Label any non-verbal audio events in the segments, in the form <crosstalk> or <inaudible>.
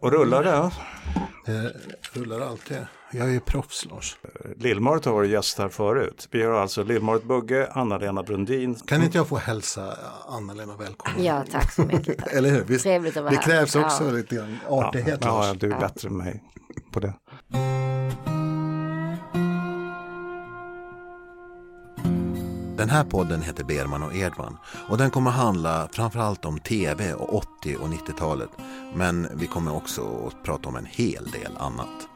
Och rullar det? Det rullar alltid. Jag är ju proffs Lars. Lillmarit har varit gäst här förut. Vi har alltså Lillmarit Bugge, Anna-Lena Brundin. Kan inte jag få hälsa Anna-Lena välkommen? Ja, tack så mycket. <laughs> Eller hur? Visst, Trevligt att vara det här. krävs också Ja. lite grann artighet Ja, Lars. ja, du är bättre än mig på det. Den här podden heter Berman och Edman och den kommer handla framförallt om tv och 80 och 90-talet. Men vi kommer också att prata om en hel del annat.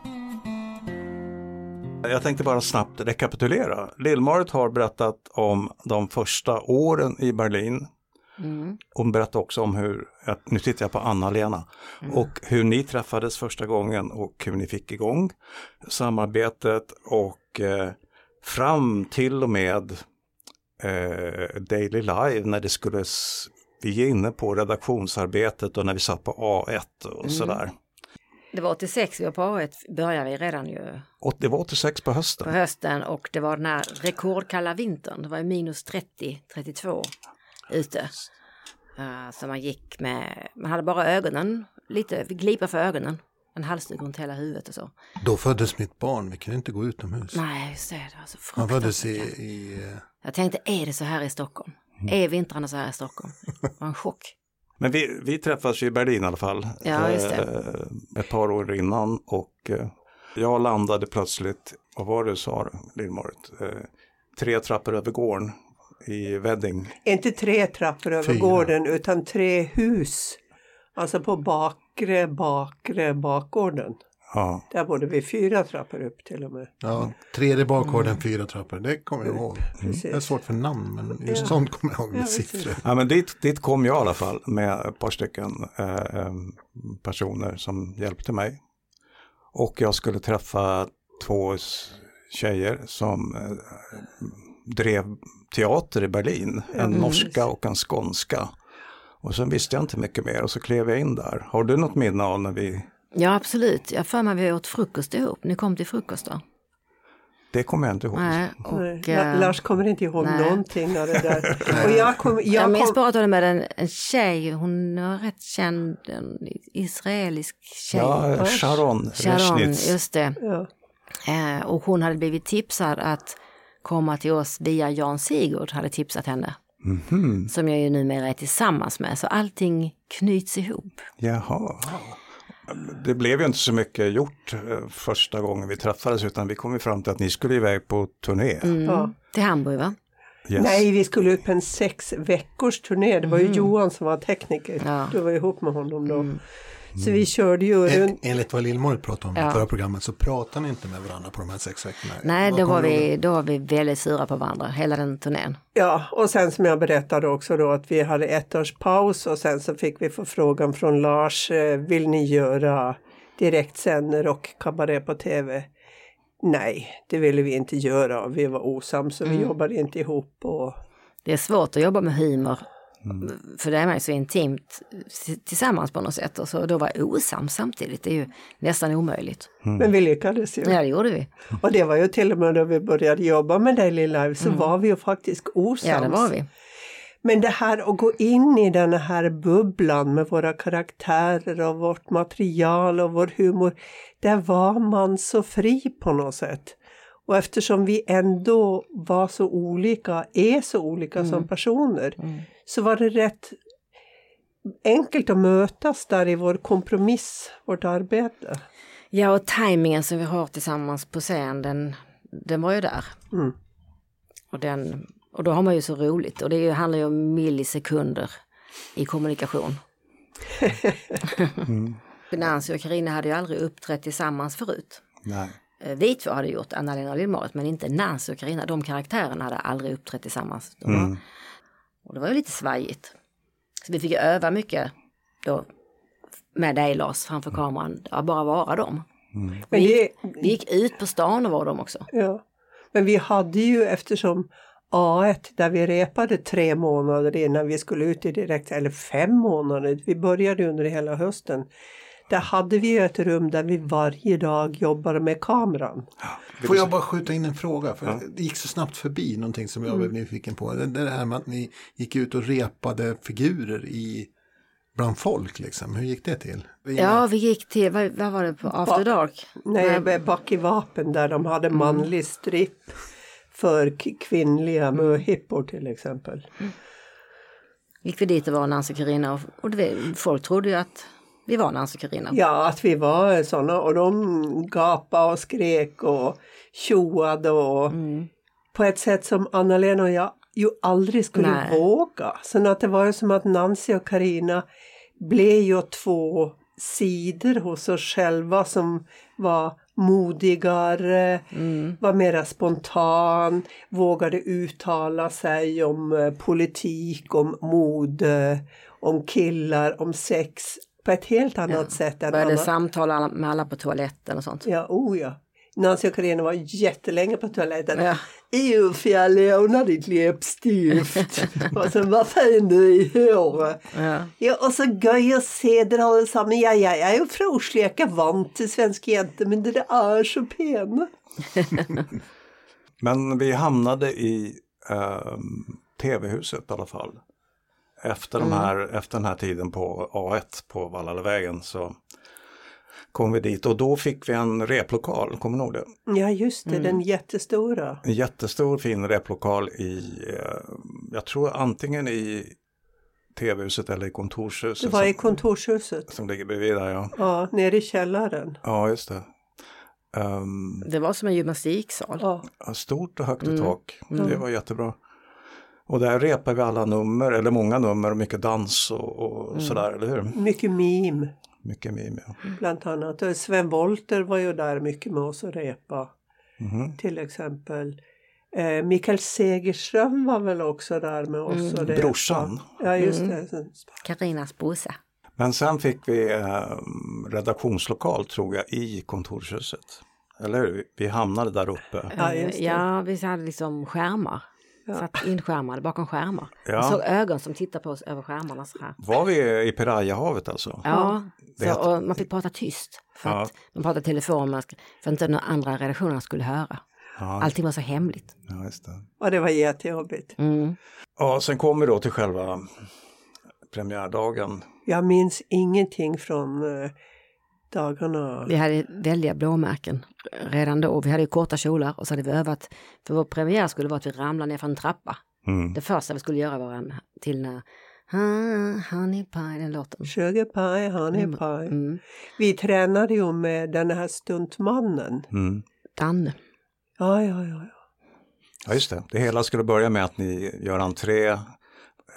Jag tänkte bara snabbt rekapitulera. Lill-Marit har berättat om de första åren i Berlin. Mm. Hon berättade också om hur, nu tittar jag på Anna-Lena, och hur ni träffades första gången och hur ni fick igång samarbetet och eh, fram till och med eh, Daily Live när det skulle, vi är inne på redaktionsarbetet och när vi satt på A1 och sådär. Det var 86 vi var på A1, började vi redan ju Och det var 86 på på hösten. hösten och det var den här rekordkalla vintern. Det var minus 30, 32 ute. Uh, så man gick med, man hade bara ögonen, lite glipa för ögonen. En halsduk runt hela huvudet och så. Då föddes mitt barn, vi kunde inte gå utomhus. Nej, just det, det var så Han föddes fruktansvärt. i, i eh, Jag tänkte, är det så här i Stockholm? Mm. Är vintrarna så här i Stockholm? Det var en chock. <laughs> Men vi, vi träffades ju i Berlin i alla fall. Ja, just det. Eh, ett par år innan och eh, jag landade plötsligt, vad var det du sa Lill-Marit? Eh, tre trappor över gården i Wedding. Inte tre trappor över Fyra. gården utan tre hus. Alltså på bakre, bakre bakgården. Ja. Där bodde vi fyra trappor upp till och med. ja, tredje bakgården, fyra trappor. Det kommer jag ihåg. Precis. Det är svårt för namn men just Ja. sånt kommer jag ihåg med Ja, siffror. ja, men dit, dit kom jag i alla fall med ett par stycken eh, personer som hjälpte mig. Och jag skulle träffa två tjejer som eh, drev teater i Berlin. En norska och en skånska. Och sen visste jag inte mycket mer och så klev jag in där. Har du något minne av när vi, Ja, absolut. Jag för mig vi åt frukost ihop. Ni kom till frukost då? det kommer jag inte ihåg. Nej, och... Eh, Lars kommer inte ihåg nej. någonting av det där. <laughs> och jag kom, Jag jag minns kom, bara att det med en, en tjej, hon var rätt känd, en israelisk tjej. Ja, Sharon Sharon, Reshnitz. just det. ja, Eh, och hon hade blivit tipsad att komma till oss via Jan Sigurd, hade tipsat henne. Mhm, Som jag ju numera är tillsammans med, så allting knyts ihop. Jaha. Det blev ju inte så mycket gjort eh, första gången vi träffades utan vi kom ju fram till att ni skulle iväg på turné. Mm. ja. Till Hamburg va? Yes. Nej, vi skulle ut på en sex veckors turné. Det var ju Johan som var tekniker. Ja. Du var ihop med honom då. Så vi körde ju En, runt. enligt vad Lillmor pratade om Ja. i förra programmet så pratar ni inte med varandra på de här sex veckorna. Nej, då var, vi, då var vi väldigt sura på varandra, hela den turnén. Ja, och sen som jag berättade också då att vi hade ett års paus och sen så fick vi förfrågan från Lars. eh, Vill ni göra direktsänder och kabaré på tv? Nej, det ville vi inte göra. Vi var osams så vi jobbade inte ihop. Och, Det är svårt att jobba med humor, för det är man ju så intimt tillsammans på något sätt. Och så då var osams samtidigt, det är ju nästan omöjligt. Men vi lyckades ju. Ja, det gjorde vi. Och det var ju till och med då vi började jobba med Daily Live så var vi ju faktiskt osams. Ja, det var vi. Men det här att gå in i den här bubblan med våra karaktärer och vårt material och vår humor. Där var man så fri på något sätt. Och eftersom vi ändå var så olika, är så olika som personer, så var det rätt enkelt att mötas där i vår kompromiss, vårt arbete. Ja, och tajmingen som vi har tillsammans på scen, den, den var ju där. Mm. Och, den, och då har man ju så roligt. Och det ju, handlar ju om millisekunder i kommunikation. <laughs> Nancy och Carina hade ju aldrig uppträtt tillsammans förut. Nej. Eh, Vi två hade gjort Anna-Lena och Lill-Marit, men inte Nancy och Carina. De karaktärerna hade aldrig uppträtt tillsammans. De var, Och det var ju lite svajigt. Så vi fick ju öva mycket då med dig Lars framför kameran, att bara vara dem. Men det, Vi gick ut på stan och var dem också. Ja. Men vi hade ju eftersom A1 där vi repade tre månader innan vi skulle ut i direkt, eller fem månader, vi började under hela hösten. Där hade vi ett rum där vi varje dag jobbade med kameran. Får jag bara skjuta in en fråga? För Det gick så snabbt förbi någonting som jag blev nyfiken på. Det, det här med att ni gick ut och repade figurer i bland folk liksom. Hur gick det till? Ja, vi gick till, vad, vad var det på After Dark? Nej, Nej. bak i vapen där de hade manlig stripp för kvinnliga möhippor till exempel. Gick vi dit och var Nancy Carina och, och det, folk trodde ju att vi var Nancy och Carina. Ja, att vi var sådana och de gapade och skrek och tjoade och på ett sätt som Anna-Lena och jag ju aldrig skulle Nej. våga. Så att det var ju som att Nancy och Karina blev ju två sidor hos oss själva som var modigare, var mera spontan, vågade uttala sig om eh, politik, om mode, om killar, om sex på ett helt annat sätt än Började Anna. samtala med alla på toaletten och sånt. Ja, oh ja. Nancy och Carina var jättelänge på toaletten. Ja. Jo, får jag låna ditt läppstift? <laughs> och så, vad fin du är i håret. Ja. Ja, och så gøy å se dere alle sammen. Ja, Oslo, jeg er ikke vant til svenske jenter, men dere er så pene. <laughs> Men vi hamnade i ehm, tv-huset i alla fall. Efter, de här, efter den här tiden på A1 på Vallallavägen så kom vi dit och då fick vi en replokal, kommer ni ihåg det? Ja, just det, den jättestora. En jättestor fin replokal i, eh, jag tror antingen i tv-huset eller i kontorshuset. Det var i som, kontorshuset. som ligger bredvid där ja. Ja, nere i källaren. Ja, just det. Ehm, Det var som en gymnastiksal. Ja, Stort och högt i tak. Det var jättebra. Och där repar vi alla nummer, eller många nummer och mycket dans och, och sådär, eller hur? mycket meme, Mycket meme, ja. bland annat. Och Sven Wollter var ju där mycket med oss och repa. Mhm. till exempel. Eh, Mikael Segerström var väl också där med oss. Och det, Brorsan. Ja, just det. Karinas brorsa. Men sen fick vi eh, redaktionslokal, tror jag, i kontorshuset. Eller hur? Vi- Vi hamnade där uppe. Ja, just det. Ja, vi hade liksom skärmar. Satt inskärmade bakom skärmar. Ja. Såg ögon som tittade på oss över skärmarna så här. Var vi i Pirayahavet alltså? Ja, så, och man fick prata tyst. För Ja. att man pratade i telefon för att inte den andra redaktionen skulle höra. Ja, Allting var så hemligt. ja just det. Och det var jättejobbigt. Mm. Ja, sen kom vi då till själva premiärdagen. Jag minns ingenting från eh, dagarna. Vi hade väldiga blåmärken redan då. Vi hade ju korta kjolar och så hade vi övat. För vår premiär skulle vara att vi ramlade ner för en trappa. Mm. Det första vi skulle göra var en till när "Ah, Honey Pie, den låten. Sugar pie, honey pie. Mm. Vi tränade ju med den här stuntmannen. Mm. Danne. Ja, ja, ja. ja. Ja, just det. Det hela skulle börja med att ni gör entré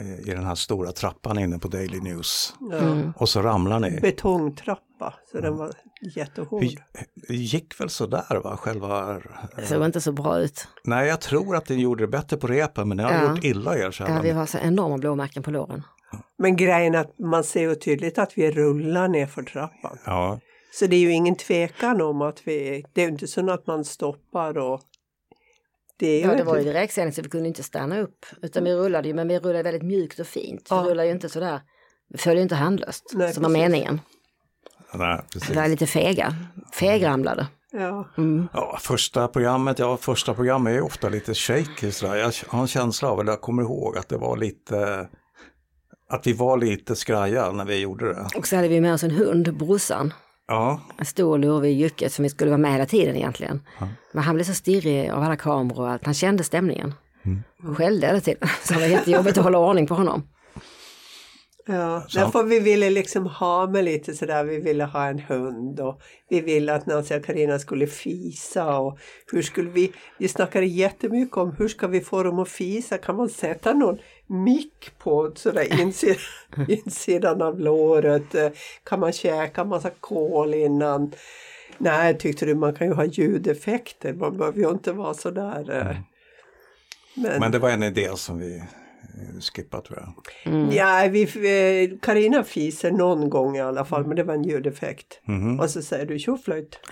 i den här stora trappan inne på Daily News. ja. Mm. Och så ramlar ni. Betongtrappa, så den var jättehård. Det gick väl sådär va, själva... Det såg inte så bra ut. Nej, jag tror att ni gjorde det bättre på repen, men ni har Ja. gjort illa er. Ja, vi har så enorma blåmärken på låren. Men grejen är att man ser ju tydligt att vi rullar ner för trappan. Ja, Så det är ju ingen tvekan om att vi, det är inte så att man stoppar och det Ja, det var ju direktsändning så vi kunde inte stanna upp. Utan vi rullade ju, men vi rullade väldigt mjukt och fint. Vi Ja. rullade ju inte sådär, vi följde ju inte handlöst Nej, som var precis. meningen. nej, precis. Vi var lite fega, fegramlade. Ja. Ja, första programmet, ja första programmet är ju ofta lite shaky sådär. Jag har en känsla av, eller jag kommer ihåg att det var lite, att vi var lite skraja när vi gjorde det. Och så hade vi med oss en hund, brorsan. Ja, En stor lurvig jycke som vi skulle vara med hela tiden egentligen. Men han blev så stirrig av alla kameror och allt. Han kände stämningen. Och skällde hela tiden. <laughs> Så det var jättejobbigt att hålla ordning på honom. Ja, Så- därför vi ville liksom ha med lite sådär, vi ville ha en hund och vi ville att Nancy och Carina skulle fisa och hur skulle vi, vi snackade jättemycket om hur ska vi få dem att fisa, kan man sätta någon mick på sådär <laughs> insidan, insidan av låret, Eh, kan man käka massa kol innan? Nej, tyckte du man kan ju ha ljudeffekter, man behöver ju inte vara sådär. eh. Men, men det var en idé som vi eh, skippade tror jag. Ja, vi, Carina fiser någon gång i alla fall, men det var en ljudeffekt. Mhm. Och så säger du tjoflöjt. <laughs>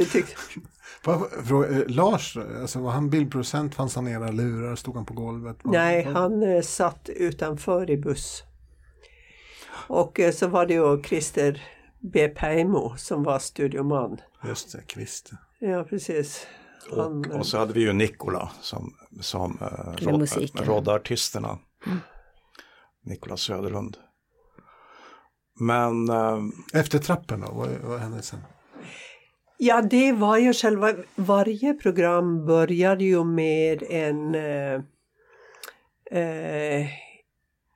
Vi <laughs> fråga, eh, Lars, alltså, var han bildproducent? Fanns han i era lurar? Stod han på golvet? Var- nej, var- han eh, satt utanför i buss. Och eh, så var det ju Christer B. Päimo som var studioman. Just det, Kvist. Ja, precis. Han, Och, och så hade vi ju Nikola som, som eh, rådde artisterna. Nikola Söderlund. Men eh, Efter trapporna, vad, vad hände sen? Ja, det var ju själva, varje program började ju med en eh, eh,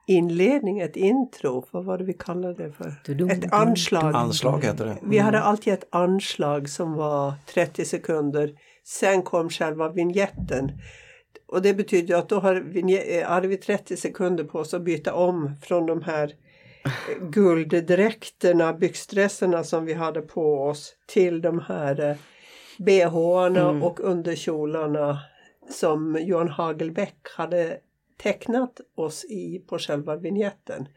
inledning, ett intro, vad var det vi kallade det för? Dudum, Ett dum, anslag. anslag heter det. Vi hade alltid ett anslag som var 30 sekunder. Sen kom själva vignetten. Och det betyder att då har vinje- eh, hade vi 30 sekunder på oss att byta om från de här eh, gulddräkterna, byxdresserna som vi hade på oss till de här eh, bhna och underkjolarna som Johan Hagelbäck hade tecknat oss i på själva vignetten.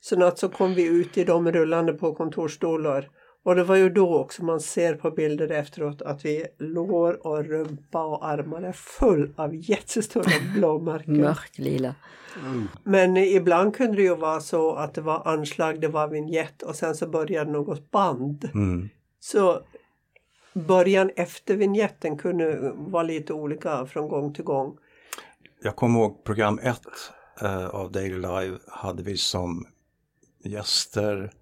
Så att så kom vi ut i dem rullande på kontorsstolar. Och det var ju då också man ser på bilder efteråt att vi lår och rumpa och armar är full av jättestora <laughs> blåmärken. Mörklila. Men ibland kunde det ju vara så att det var anslag, det var vignett och sen så började något band. Mm. Så början efter vignetten kunde vara lite olika från gång till gång. Jag kommer ihåg program ett eh, av Daily Live hade vi som gäster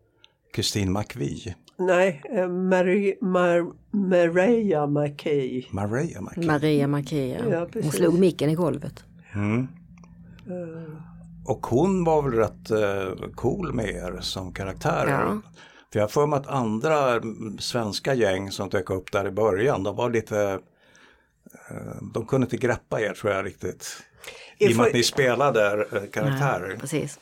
Kristin McVie. Nej, eh, Mary, Mar, Maria McKay. Maria McVie. Maria Makia. Ja, Hon precis. slog micken i golvet. Mm. Och hon var väl rätt eh, cool med er som karaktärer. Ja. För jag har för mig att andra svenska gäng som dök upp där i början, de var lite, eh, de kunde inte greppa er tror jag riktigt. I och med att ni spelade eh, karaktärer. Precis.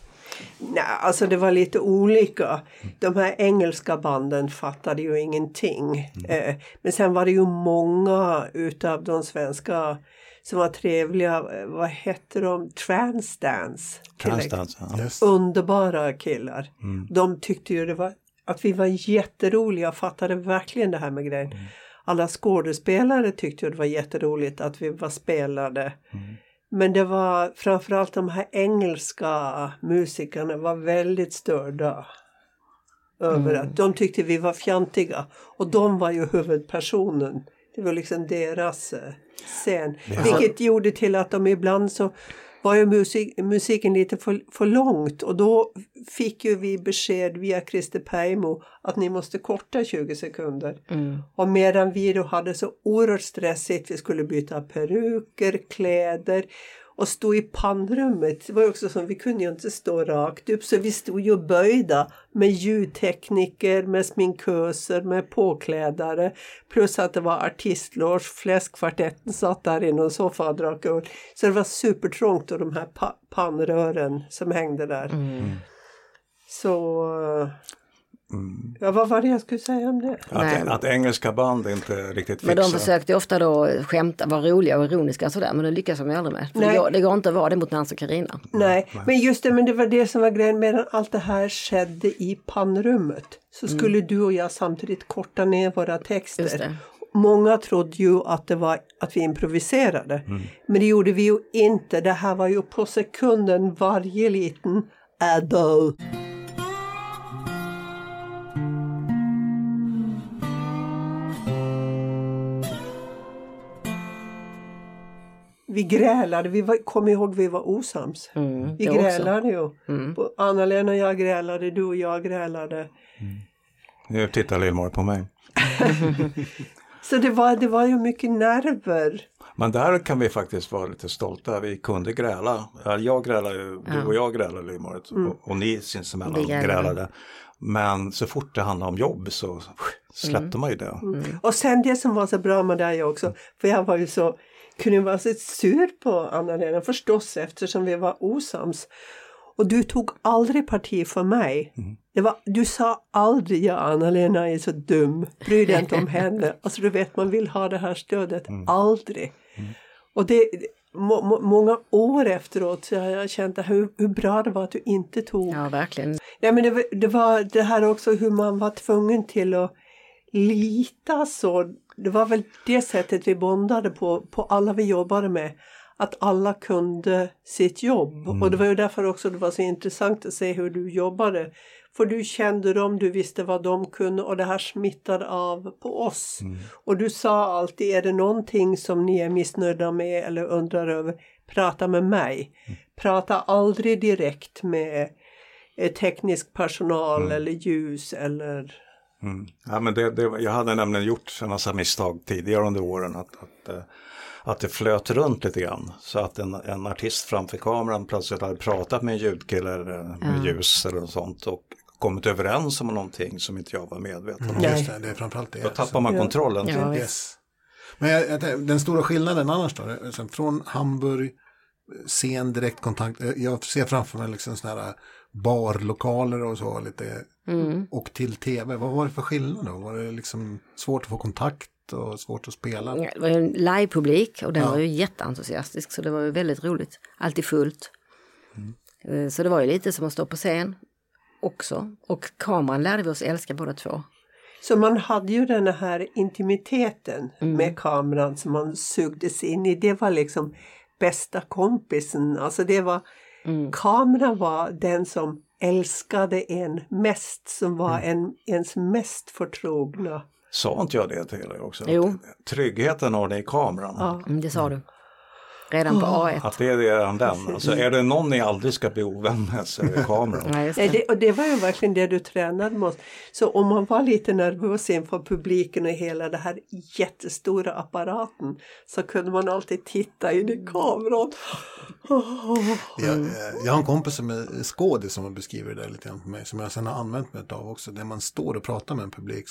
Nej, alltså det var lite olika. De här engelska banden fattade ju ingenting. Eh, men sen var det ju många utav de svenska som var trevliga. Eh, Vad hette de? Transdance. Transdance, ja. Just. underbara killar. De tyckte ju det var, att vi var jätteroliga, fattade verkligen det här med grejen. Alla skådespelare tyckte ju det var jätteroligt att vi var spelade. Men det var framförallt de här engelska musikerna var väldigt störda. Över att de tyckte vi var fjantiga. Och de var ju huvudpersonen. Det var liksom deras eh, scen. Vilket gjorde till att de ibland så var ju musik, musiken lite för, för långt och då fick ju vi besked via Christer Päimo att ni måste korta 20 sekunder. Och medan vi då hade så oerhört stressigt, vi skulle byta peruker, kläder och stå i pannrummet. Det var också så, vi kunde ju inte stå rakt upp så vi stod ju böjda med ljudtekniker, med sminköser, med påklädare. Plus att det var artistloge, Fläskkvartetten satt där i någon soffa och drack öl. Så det var supertrångt och de här pa- pannrören som hängde där. Så... Ja, vad var det jag skulle säga om det? Nej. Att, att engelska band inte riktigt Men de fixar. försökte ofta då skämta, vara roliga och ironiska och sådär. Men det lyckas de ju aldrig med. För det, Nej. går, det går inte att vara det mot Nancy och Carina. Nej, men just det, men det var det som var grejen. Medan allt det här skedde i pannrummet så skulle du och jag samtidigt korta ner våra texter. Just det. Många trodde ju att det var att vi improviserade. Men det gjorde vi ju inte. Det här var ju på sekunden varje liten adbo. Vi grälade, vi var, kom ihåg vi var osams. Mm, Vi grälade ju. Och Anna-Lena och jag grälade, du och jag grälade. Nu tittar Lill-Marit på mig. <laughs> Så det var, det var ju mycket nerver. Men där kan vi faktiskt vara lite stolta. Vi kunde gräla. Ja, Jag grälade ju, du och jag grälade Lill-Marit. Och, och ni sinsemellan grälade. Men så fort det handlade om jobb så släppte man ju det. Och sen det som var så bra med dig också, för jag var ju så, kunde vara så sur på Anna-Lena förstås eftersom vi var osams. Och du tog aldrig parti för mig. Det var, du sa aldrig ja Anna-Lena är så dum, bry dig inte om <laughs> henne. Alltså du vet man vill ha det här stödet, aldrig. Och det, må, må, många år efteråt så har jag känt hur, hur bra det var att du inte tog Ja, verkligen. Ja, men det, var- det var det här också hur man var tvungen till att lita så. Det var väl det sättet vi bondade på, på alla vi jobbade med. att alla kunde sitt jobb. Och det var ju därför också det var så intressant att se hur du jobbade. För du kände dem, du visste vad de kunde och det här smittade av på oss. Och du sa alltid, är det någonting som ni är missnöjda med eller undrar över, prata med mig. Prata aldrig direkt med eh, teknisk personal eller ljus eller... Mm. Ja, men det, det, jag hade nämligen gjort en massa misstag tidigare under åren. Att, att, eh, att det flöt runt lite grann. Så att en, en artist framför kameran plötsligt hade pratat med en ljudkille eller med ljus eller något sånt. Och kommit överens om någonting som inte jag var medveten om. Mm, just det, det är framförallt det. Då tappar man kontrollen. Ja. Yes. Men jag, jag, den stora skillnaden annars då, alltså från Hamburg, sen direktkontakt, eh, jag ser framför mig liksom sådana här barlokaler och så lite, Mm. och till tv. Vad var det för skillnad då? Var det liksom svårt att få kontakt och svårt att spela? Ja, Det var ju en livepublik och den Ja. var ju jätteentusiastisk så det var ju väldigt roligt. Alltid fullt. Mm. Eh, Så det var ju lite som att stå på scen också. Och kameran lärde vi oss älska båda två. Så man hade ju den här intimiteten med kameran som man sugdes in i. Det var liksom bästa kompisen. Alltså det var, kameran var den som älskade en mest, som var en, ens mest förtrogna. Sa inte jag det till er också? Jo. Tryggheten har ni i kameran. Mm, det sa du. Redan på A1. Att det är redan den. Alltså, är det någon ni aldrig ska bli ovän med så är det kameran. Nej, det. det, och det var ju verkligen det du tränade med oss. Så om man var lite nervös inför publiken och hela den här jättestora apparaten så kunde man alltid titta in i kameran. <gasps> Jag, eh, jag har en kompis som är skådis som har beskrivit det där lite grann för mig. Som jag sedan har använt mig av också. När man står och pratar med en publik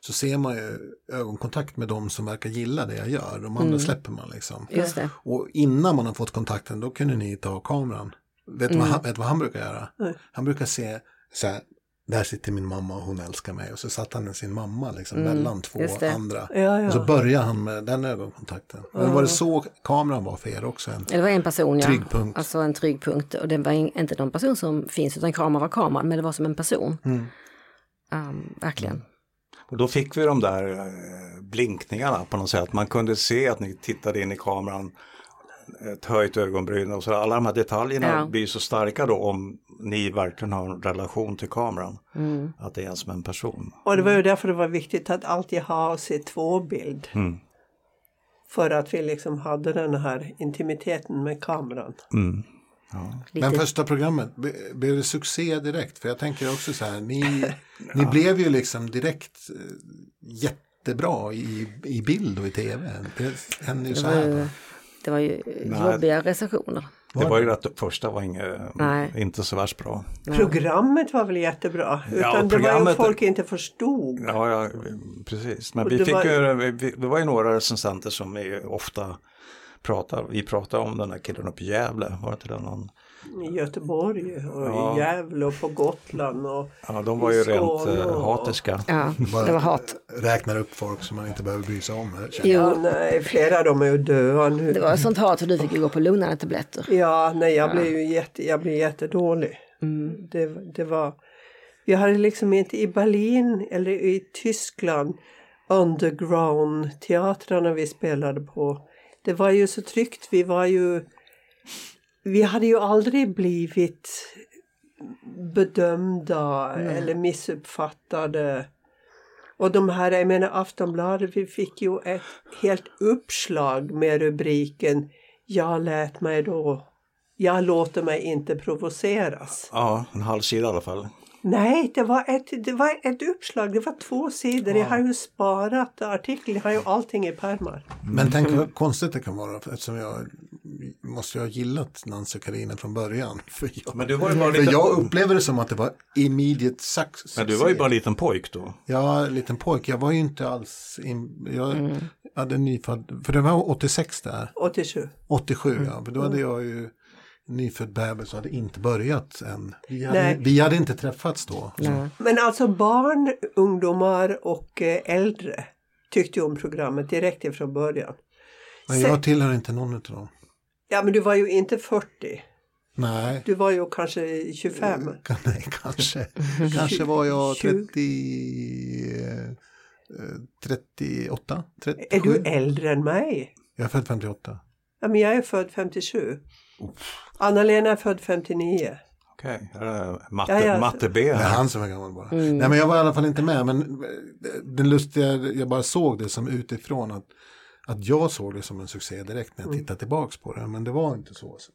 så ser man ju ögonkontakt med dem som verkar gilla det jag gör. De andra släpper man liksom. Just det. Och innan man har fått kontakten då kunde ni ta kameran. Vet du vad, han, vet vad han brukar göra? Han brukar se så här. Där sitter min mamma och hon älskar mig. Och så satt han med sin mamma liksom mellan två andra. Ja, ja. Och så började han med den ögonkontakten. Men var det så kameran var för er också? En, Ja, Det var en person, ja. Punkt. Alltså en trygg punkt. Och det var in- inte någon person som finns, utan kameran var kameran, men det var som en person. Mm. Um, verkligen. Och då fick vi de där eh, blinkningarna på något sätt. Man kunde se att ni tittade in i kameran, ett höjt ögonbryn och så. Alla de här detaljerna Ja. blir så starka då om ni verkligen har en relation till kameran. Mm. Att det är som en person. Och det var ju därför det var viktigt att alltid ha sitt tvåbild. Mm. För att vi liksom hade den här intimiteten med kameran. Mm. Ja. Men första programmet, blev det succé direkt? För jag tänker också så här, ni, <laughs> ni blev ju liksom direkt eh, jättebra i, i bild och i tv. Det händer ju så här. va? Det var ju Nej. jobbiga recensioner. Det var ju att det första var inget, Nej. inte så värst bra. Programmet var väl jättebra. Utan det var ju programmet- folk inte förstod. Ja, ja precis. Men Och vi det fick var- ju, vi, det var ju några recensenter som är ofta pratar, vi pratade om den här killen uppe i Gävle, var det inte det någon? I Göteborg och Ja. i Gävle och på Gotland. Och Ja, de var ju rent Skåne eh, och- hatiska. Ja, <laughs> Bara det var hat. Räknar upp folk som man inte behöver bry sig om. jag. ja, nej, flera av dem är ju döda nu. Det var sånt hat så du fick ju gå på lugnande tabletter. Ja, nej, jag blev ju jätte, jag blev jättedålig. Mm. Det, det var... Vi hade liksom inte i Berlin eller i Tyskland underground-teatrarna vi spelade på. Det var ju så tryggt. Vi var ju... Vi hade ju aldrig blivit bedömda eller missuppfattade. Och de här, jag menar Aftonbladet, vi fick ju ett helt uppslag med rubriken Jag lät mig då, jag låter mig inte provoceras. Ja, en halv sida i alla fall. Nej, det var ett, det var ett uppslag, det var två sidor. Jag har ju sparat artikeln, jag har ju allting i pärmar. Men tänk vad konstigt det kan vara eftersom jag måste ju ha gillat Nancy och Carina från början. <laughs> För jag, Men du var ju bara för liten, jag upplever det som att det var immediate success. men du var ju bara en liten pojk då. Ja, liten pojk. Jag var ju inte alls... In, jag hade nyfödd... För det var 86 där. 87. 87 ja. För då hade jag ju nyfödd bebis och hade inte börjat än. Vi hade, Nej. vi hade inte träffats då. Nej. Men alltså barn, ungdomar och eh, äldre tyckte ju om programmet direkt ifrån början. Men jag tillhör inte någon av dem. Ja, men du var ju inte 40. Nej. Du var ju kanske 25. Kan- Nej, kanske. <laughs> kanske var jag 20. 30... eh, 38? 37? Är du äldre än mig? Jag är född 58. Ja, men jag är född 57. Anna-Lena är född 59. Okej, är matte, Ja, ja. matte B Det är han som är gammal bara. Nej men jag var i alla fall inte med. Men den lustiga, jag bara såg det som utifrån att, att jag såg det som en succé direkt när jag tittade tillbaks på det. Men det var inte så. så.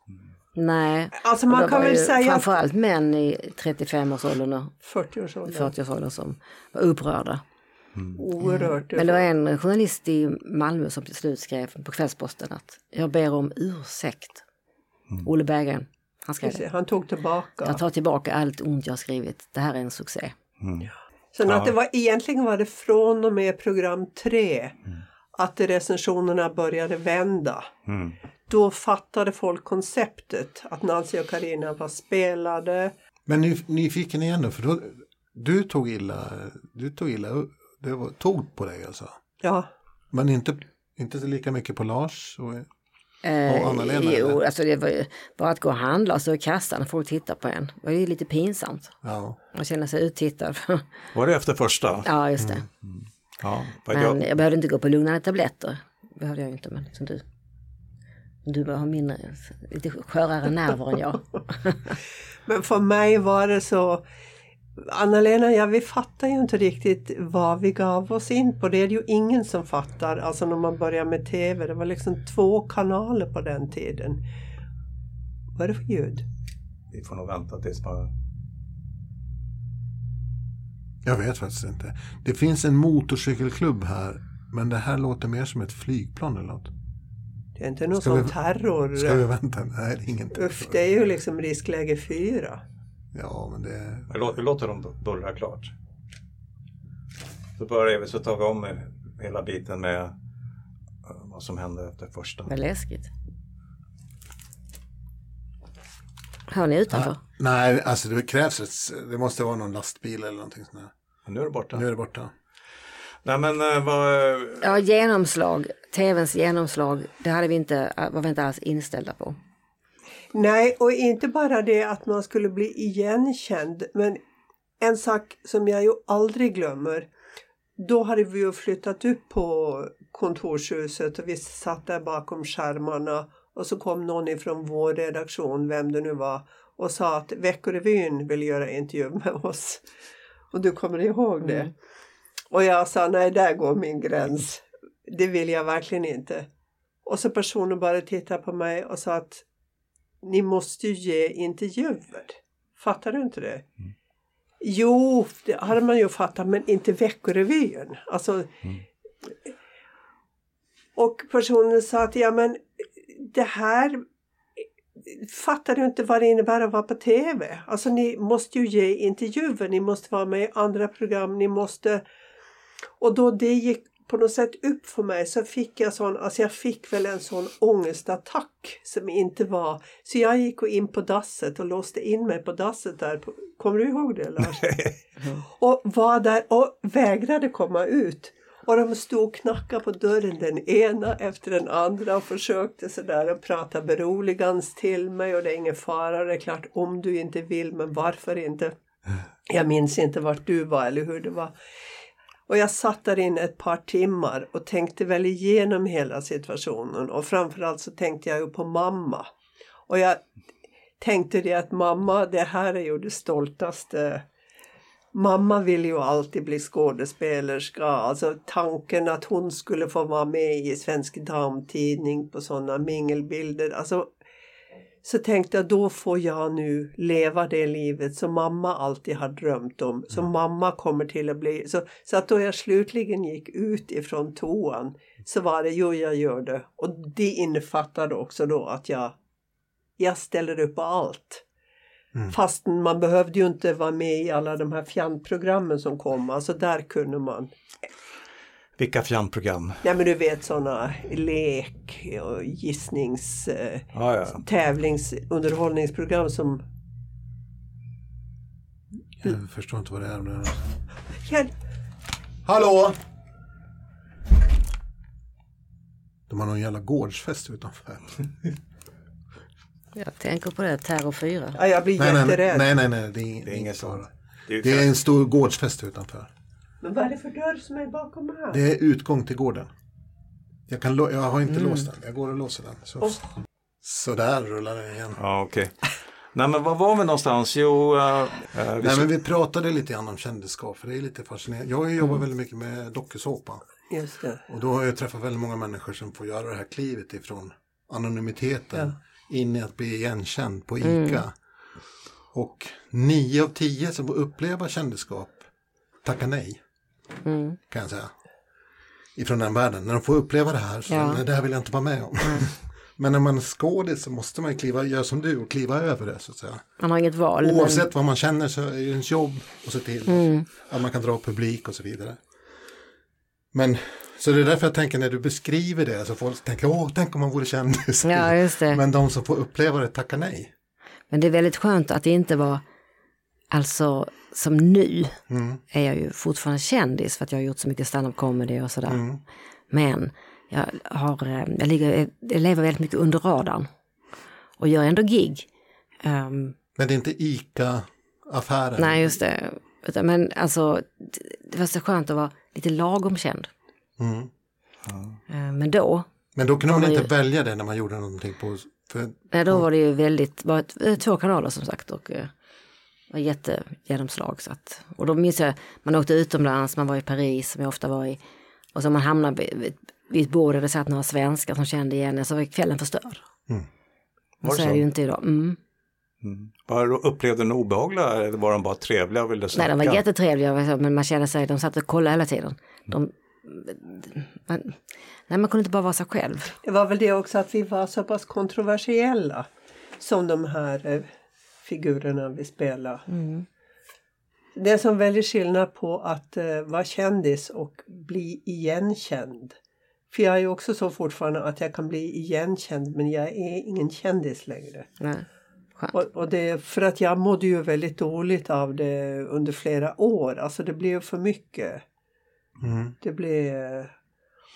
Nej, Alltså man kan väl säga att framförallt män i 35-årsåldern och 40-årsåldern. 40-årsåldern som var upprörda. Oerhört. Men det var en journalist i Malmö som till slut skrev på Kvällsposten att jag ber om ursäkt. Olle Berggren, han skrev det. Han tog tillbaka. Jag tar tillbaka allt ont jag har skrivit. Det här är en succé. Sen Ja. att det var egentligen var det från och med program tre att recensionerna började vända. Mm. Då fattade folk konceptet att Nancy och Karina var spelade. Men ny, nyfiken igen då. För då, du tog illa, du tog illa, det var, tog på dig alltså. Ja, Men inte, inte så lika mycket på Lars. Och, Eh, Och Anna-Lena, jo, eller? alltså det var ju bara att gå och handla och stå i kassan och folk tittar på en. Det var ju lite pinsamt. ja. Man känner sig uttittad. Var det efter första? ja, just det. Ja. vad Men jag, jag behövde inte gå på lugnande tabletter. Behövde jag inte, men som du. Du har mindre, lite skörare nerver än jag. <laughs> men för mig var det så Anna-Lena, ja vi fattar ju inte riktigt vad vi gav oss in på. Det är det ju ingen som fattar. Alltså när man börjar med TV. Det var liksom två kanaler på den tiden. Vad är det för ljud? vi får nog vänta tills man... Jag vet faktiskt inte. Det finns en motorcykelklubb här. Men det här låter mer som ett flygplan eller något. Det är inte någon Ska sån vi- terror. Ska vi vänta? Nej, det är inget. Uff, det är ju liksom riskläge fyra. Ja, men det... Vi lå- vi låter dem bullra klart. Så börjar vi så tar vi om hela biten med eh, vad som hände efter första. Vad läskigt. Hör ni utanför? Nej, alltså det krävs ett... Det måste vara någon lastbil eller någonting sånt där. Men nu är det borta. Nu är det borta. Nej men eh, vad... eh, Ja, genomslag. TVns genomslag. Det hade vi inte, var vi inte alls inställda på. Nej, och inte bara det att man skulle bli igenkänd. Men en sak som jag ju aldrig glömmer. Då hade vi ju flyttat upp på kontorshuset och vi satt där bakom skärmarna. Och så kom någon ifrån vår redaktion, vem det nu var, och sa att Veckorevyn vill göra intervju med oss. Och du kommer ihåg det? Och jag sa nej, där går min gräns. Det vill jag verkligen inte. Och så personen bara tittade på mig och sa att ni måste ju ge intervjuer. Fattar du inte det? Jo, det hade man ju fattat, men inte Veckorevyn. Alltså, Och personen sa att ja men det här fattar du inte vad det innebär att vara på TV? Alltså ni måste ju ge intervjuer, ni måste vara med i andra program, ni måste... Och då det gick på något sätt upp för mig så fick jag sån, alltså jag fick väl en sån ångestattack som inte var... Så jag gick och in på dasset och låste in mig på dasset där. På, kommer du ihåg det Lars? <laughs> och var där och vägrade komma ut. Och de stod och knackade på dörren den ena efter den andra och försökte sådär att prata beroligans till mig och det är ingen fara, det är klart om du inte vill men varför inte? Jag minns inte vart du var eller hur det var. Och jag satt där inne ett par timmar och tänkte väl igenom hela situationen och framförallt så tänkte jag ju på mamma. Och jag tänkte det att mamma, det här är ju det stoltaste Mamma vill ju alltid bli skådespelerska. Alltså tanken att hon skulle få vara med i Svensk Damtidning på sådana mingelbilder. Alltså, så tänkte jag då får jag nu leva det livet som mamma alltid har drömt om. Som mamma kommer till att bli. Så, så att då jag slutligen gick ut ifrån toan så var det jo jag gör det. Och det innefattade också då att jag, jag ställer upp på allt. Fast man behövde ju inte vara med i alla de här fjantprogrammen som kom. Alltså där kunde man. Vilka fjantprogram? Nej men du vet sådana lek och gissnings... Eh, Ja, ja. tävlings underhållningsprogram som... Jag förstår inte vad det är. nu. Ja, Hallå! De har någon jävla gårdsfest utanför. <laughs> Jag tänker på det, Terror 4. ja, jag blir Nej, nej, jätterädd. nej, nej, nej, det är, det är Det är inget inget fara. Det är ju Det är en stor gårdsfest utanför. Men vad är det för dörr som är bakom här? Det är utgång till gården. Jag, kan jag har inte låst den. Jag går och låser den. Så, så där rullar den igen. Ja, okej. Nej, men var var vi någonstans? Jo, eh, vi Nej, men vi pratade lite grann om kändisskap. För det är lite fascinerande. Jag har ju jobbat väldigt mycket med dokusåpa. Just det. Och då har jag träffat väldigt många människor som får göra det här klivet ifrån anonymiteten in i att bli igenkänd på ICA. Och nio av tio som får uppleva kändisskap tackar nej. Kan jag säga. Ifrån den världen. När de får uppleva det här så Ja. nej, det här vill jag inte vara med om. <laughs> Men när man är skådis så måste man kliva, göra som du och kliva över det så att säga. Man har inget val. men- Oavsett vad man känner så är det ens jobb att se till att man kan dra publik och så vidare. Men så det är därför jag tänker när du beskriver det så folk tänker åh, tänk om man vore kändis. Ja, just det. Men de som får uppleva det tackar nej. Men det är väldigt skönt att det inte var, alltså som nu Mm. är jag ju fortfarande kändis för att jag har gjort så mycket stand-up comedy och sådär. Mm. Men jag, har, eh, jag, ligger, jag lever väldigt mycket under radarn och gör ändå gig. Ehm, Men det är inte ICA-affären. nej, just det. Men alltså, det, det var så skönt att vara lite lagom känd. Mm. Ehm, men då, Men då kunde man inte ju- välja det när man gjorde någonting på... För, nej, då var det ju väldigt, var eh, två kanaler som sagt och eh, var jättegenomslag. Så att, och då minns jag, man åkte utomlands, man var i Paris som jag ofta var i. Och så man hamnade vid, vid, ett bord där det satt några svenskar som kände igen en, så var kvällen förstörd. Mm. Var det så är så? det ju inte idag. Mm. Var, upplevde du obehagliga eller var de bara trevliga och ville Nej, snacka? de var jättetrevliga, men man kände sig, de satt och kollade hela tiden. De, man, nej, man kunde inte bara vara sig själv. Det var väl det också att vi var så pass kontroversiella som de här eh, figurerna vi spelar. Det är som väldigt skillnad på att eh, vara kändis och bli igenkänd. För jag är ju också så fortfarande att jag kan bli igenkänd men jag är ingen kändis längre. Nej. Och, och det för att jag mådde ju väldigt dåligt av det under flera år. Alltså det blev för mycket. Mm. Det blev...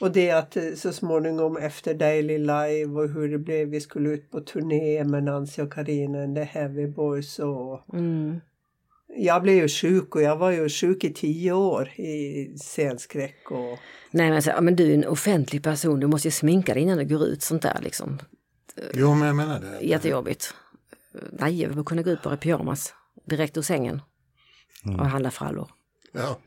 Och det att eh, så småningom efter Daily Live och hur det blev, vi skulle ut på turné med Nancy och Carina, The Heavy Boys och... Mm. Jag blev ju sjuk och jag var ju sjuk i tio år i scenskräck och... Nej men, så, ja, men du är en offentlig person, du måste ju sminka dig innan du går ut sånt där liksom. Jo, men jag menar det. Jättejobbigt. Nej, jag vill kunna gå ut bara i pyjamas direkt ur sängen och handla frallor. Ja.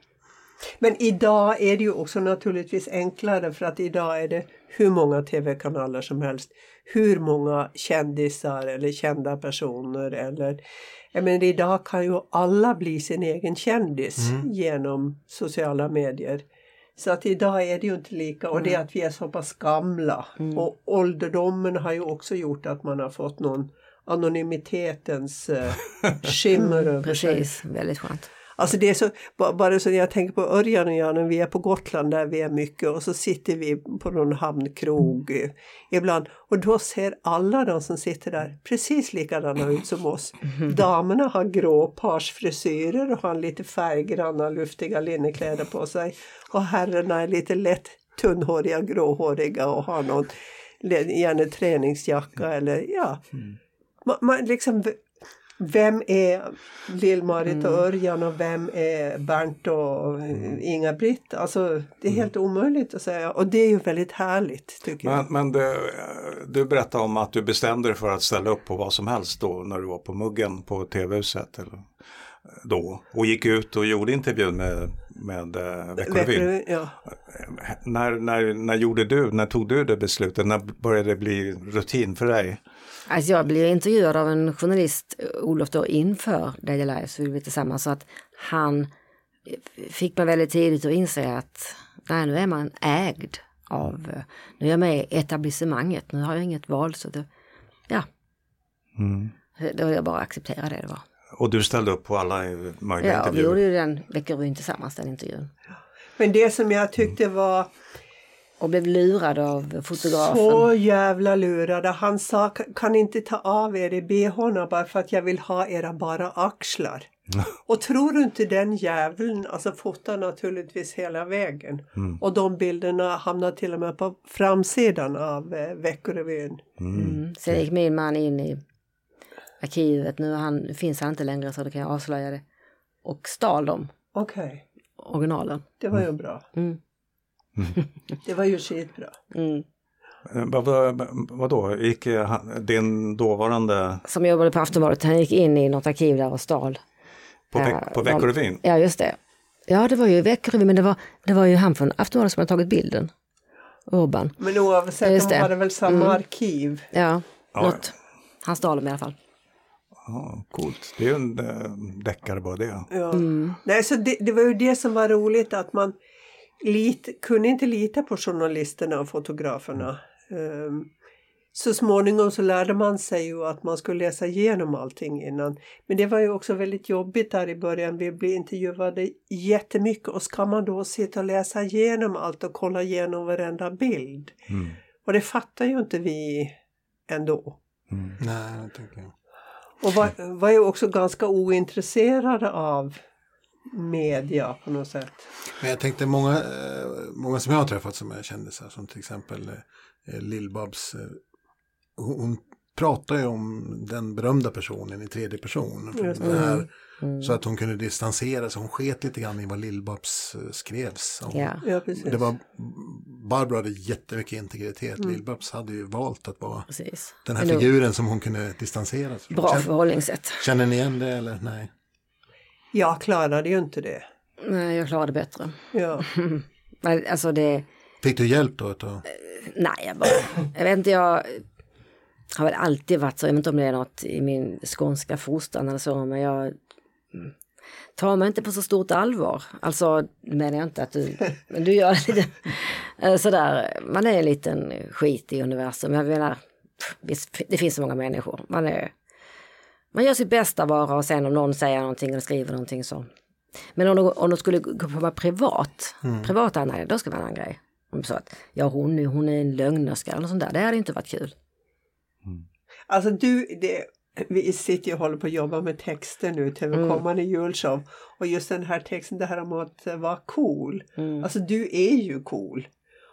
Men idag är det ju också naturligtvis enklare för att idag är det hur många tv-kanaler som helst. Hur många kändisar eller kända personer eller... Jag menar idag kan ju alla bli sin egen kändis genom sociala medier. Så att idag är det ju inte lika och det är att vi är så pass gamla. Och ålderdomen har ju också gjort att man har fått någon anonymitetens eh, <laughs> skimmer över sig. Precis, väldigt skönt. Alltså det är så, ba- bara så jag tänker på Örjan och jag när vi är på Gotland där vi är mycket och så sitter vi på någon hamnkrog eh, ibland. Och då ser alla de som sitter där precis likadana ut som oss. Damerna har gråparsfrisyrer och har lite färggranna luftiga linnekläder på sig. Och herrarna är lite lätt tunnhåriga, gråhåriga och har någon gärna träningsjacka eller ja. Man, man liksom, vem är Lill-Marit och Örjan och vem är Bernt och eh, Inga-Britt? Alltså det är helt omöjligt att säga och det är ju väldigt härligt tycker jag. Men, men du, du berättade om att du bestämde dig för att ställa upp på vad som helst då när du var på muggen på TV-huset. Eller, då, och gick ut och gjorde intervjun med, med eh, Veckorevyn. Veckorevyn, ja. När, när, när gjorde du, när tog du det beslutet? När började det bli rutin för dig? Alltså jag blev intervjuad av en journalist, Olof då, inför Daily Life, så vi var tillsammans, så att han fick mig väldigt tidigt att inse att nej, nu är man ägd av, eh, nu är jag med i etablissemanget, nu har jag inget val, så det, ja. Då jag bara acceptera det det var. Och du ställde upp på alla eh, möjliga Ja, vi intervjuer? gjorde ju den Veckorevyn tillsammans, den intervjun. Men det som jag tyckte var Och blev lurad av fotografen. så jävla lurade. Han sa kan inte ta av er i bhna bara för att jag vill ha era bara axlar. <laughs> Och tror du inte den jäveln, alltså fotar naturligtvis hela vägen. Och de bilderna hamnar till och med på framsidan av eh, Veckorevyn. Mm. Sen gick min man in i arkivet, nu, han, finns han inte längre så då kan jag avslöja det. Och stal dem, Okej, originalen. det var ju bra. Mm. Det var ju skitbra. Mm. Eh, Vad, vad, vadå, gick eh, han- din dåvarande Som jobbade på Aftonbladet, han gick in i något arkiv där och stal. på, Ja, veck, på de- Veckorevyn? Ja, just det. Ja, det var ju Veckorevyn, men det var, det var ju han från Aftonbladet som hade tagit bilden. Urban. Men oavsett, Just de det. hade väl samma arkiv. Ja, Ja, något. Han stal dem i alla fall. Ja, coolt. Det är ju en deckare bara det. Ja. Mm. Nej, så det, det var ju det som var roligt att man lit, kunde inte lita på journalisterna och fotograferna. Ehm, så småningom så lärde man sig ju att man skulle läsa igenom allting innan. Men det var ju också väldigt jobbigt där i början. Vi blev intervjuade jättemycket och ska man då sitta och läsa igenom allt och kolla igenom varenda bild. Mm. Och det fattar ju inte vi ändå. Nej, det tänker jag. Och var, var ju också ganska ointresserade av media på något sätt. Men jag tänkte många, eh, många som jag har träffat som är kändisar, som till exempel eh, Lill-Babs, eh, hon, hon pratar ju om den berömda personen i tredje person. Här, Mm. Så att hon kunde distansera sig, hon sket lite grann i vad Lill-Babs skrevs. om. Ja. Ja, precis. Det var, Barbro hade jättemycket integritet, Lill-Babs hade ju valt att vara Precis. den här figuren som hon kunde distansera sig från. Bra Känner, förhållningssätt. känner ni igen det eller nej? Jag klarade ju inte det. Nej, jag klarade bättre. Ja. <laughs> Alltså det, Fick du hjälp då? utav- nej, jag bara, jag vet inte, jag har väl alltid varit så, jag vet inte om det är något i min skånska fostran eller så, men jag tar mig inte på så stort allvar. Alltså, nu menar jag inte att du, <laughs> men du gör lite <laughs> sådär, man är en liten skit i universum. Jag menar, det finns så många människor. Man är, man gör sitt bästa bara och sen om någon säger någonting eller skriver någonting så. Men om de, om de skulle på privat, privat anledning, då ska det vara en annan grej. Om sa att ja, hon, är- hon är en lögnerska eller sånt där, det hade inte varit kul. Alltså du, det, vi sitter ju och håller på att jobba med texter nu till en kommande julshow. Och just den här texten, det här om att vara cool. Alltså du är ju cool.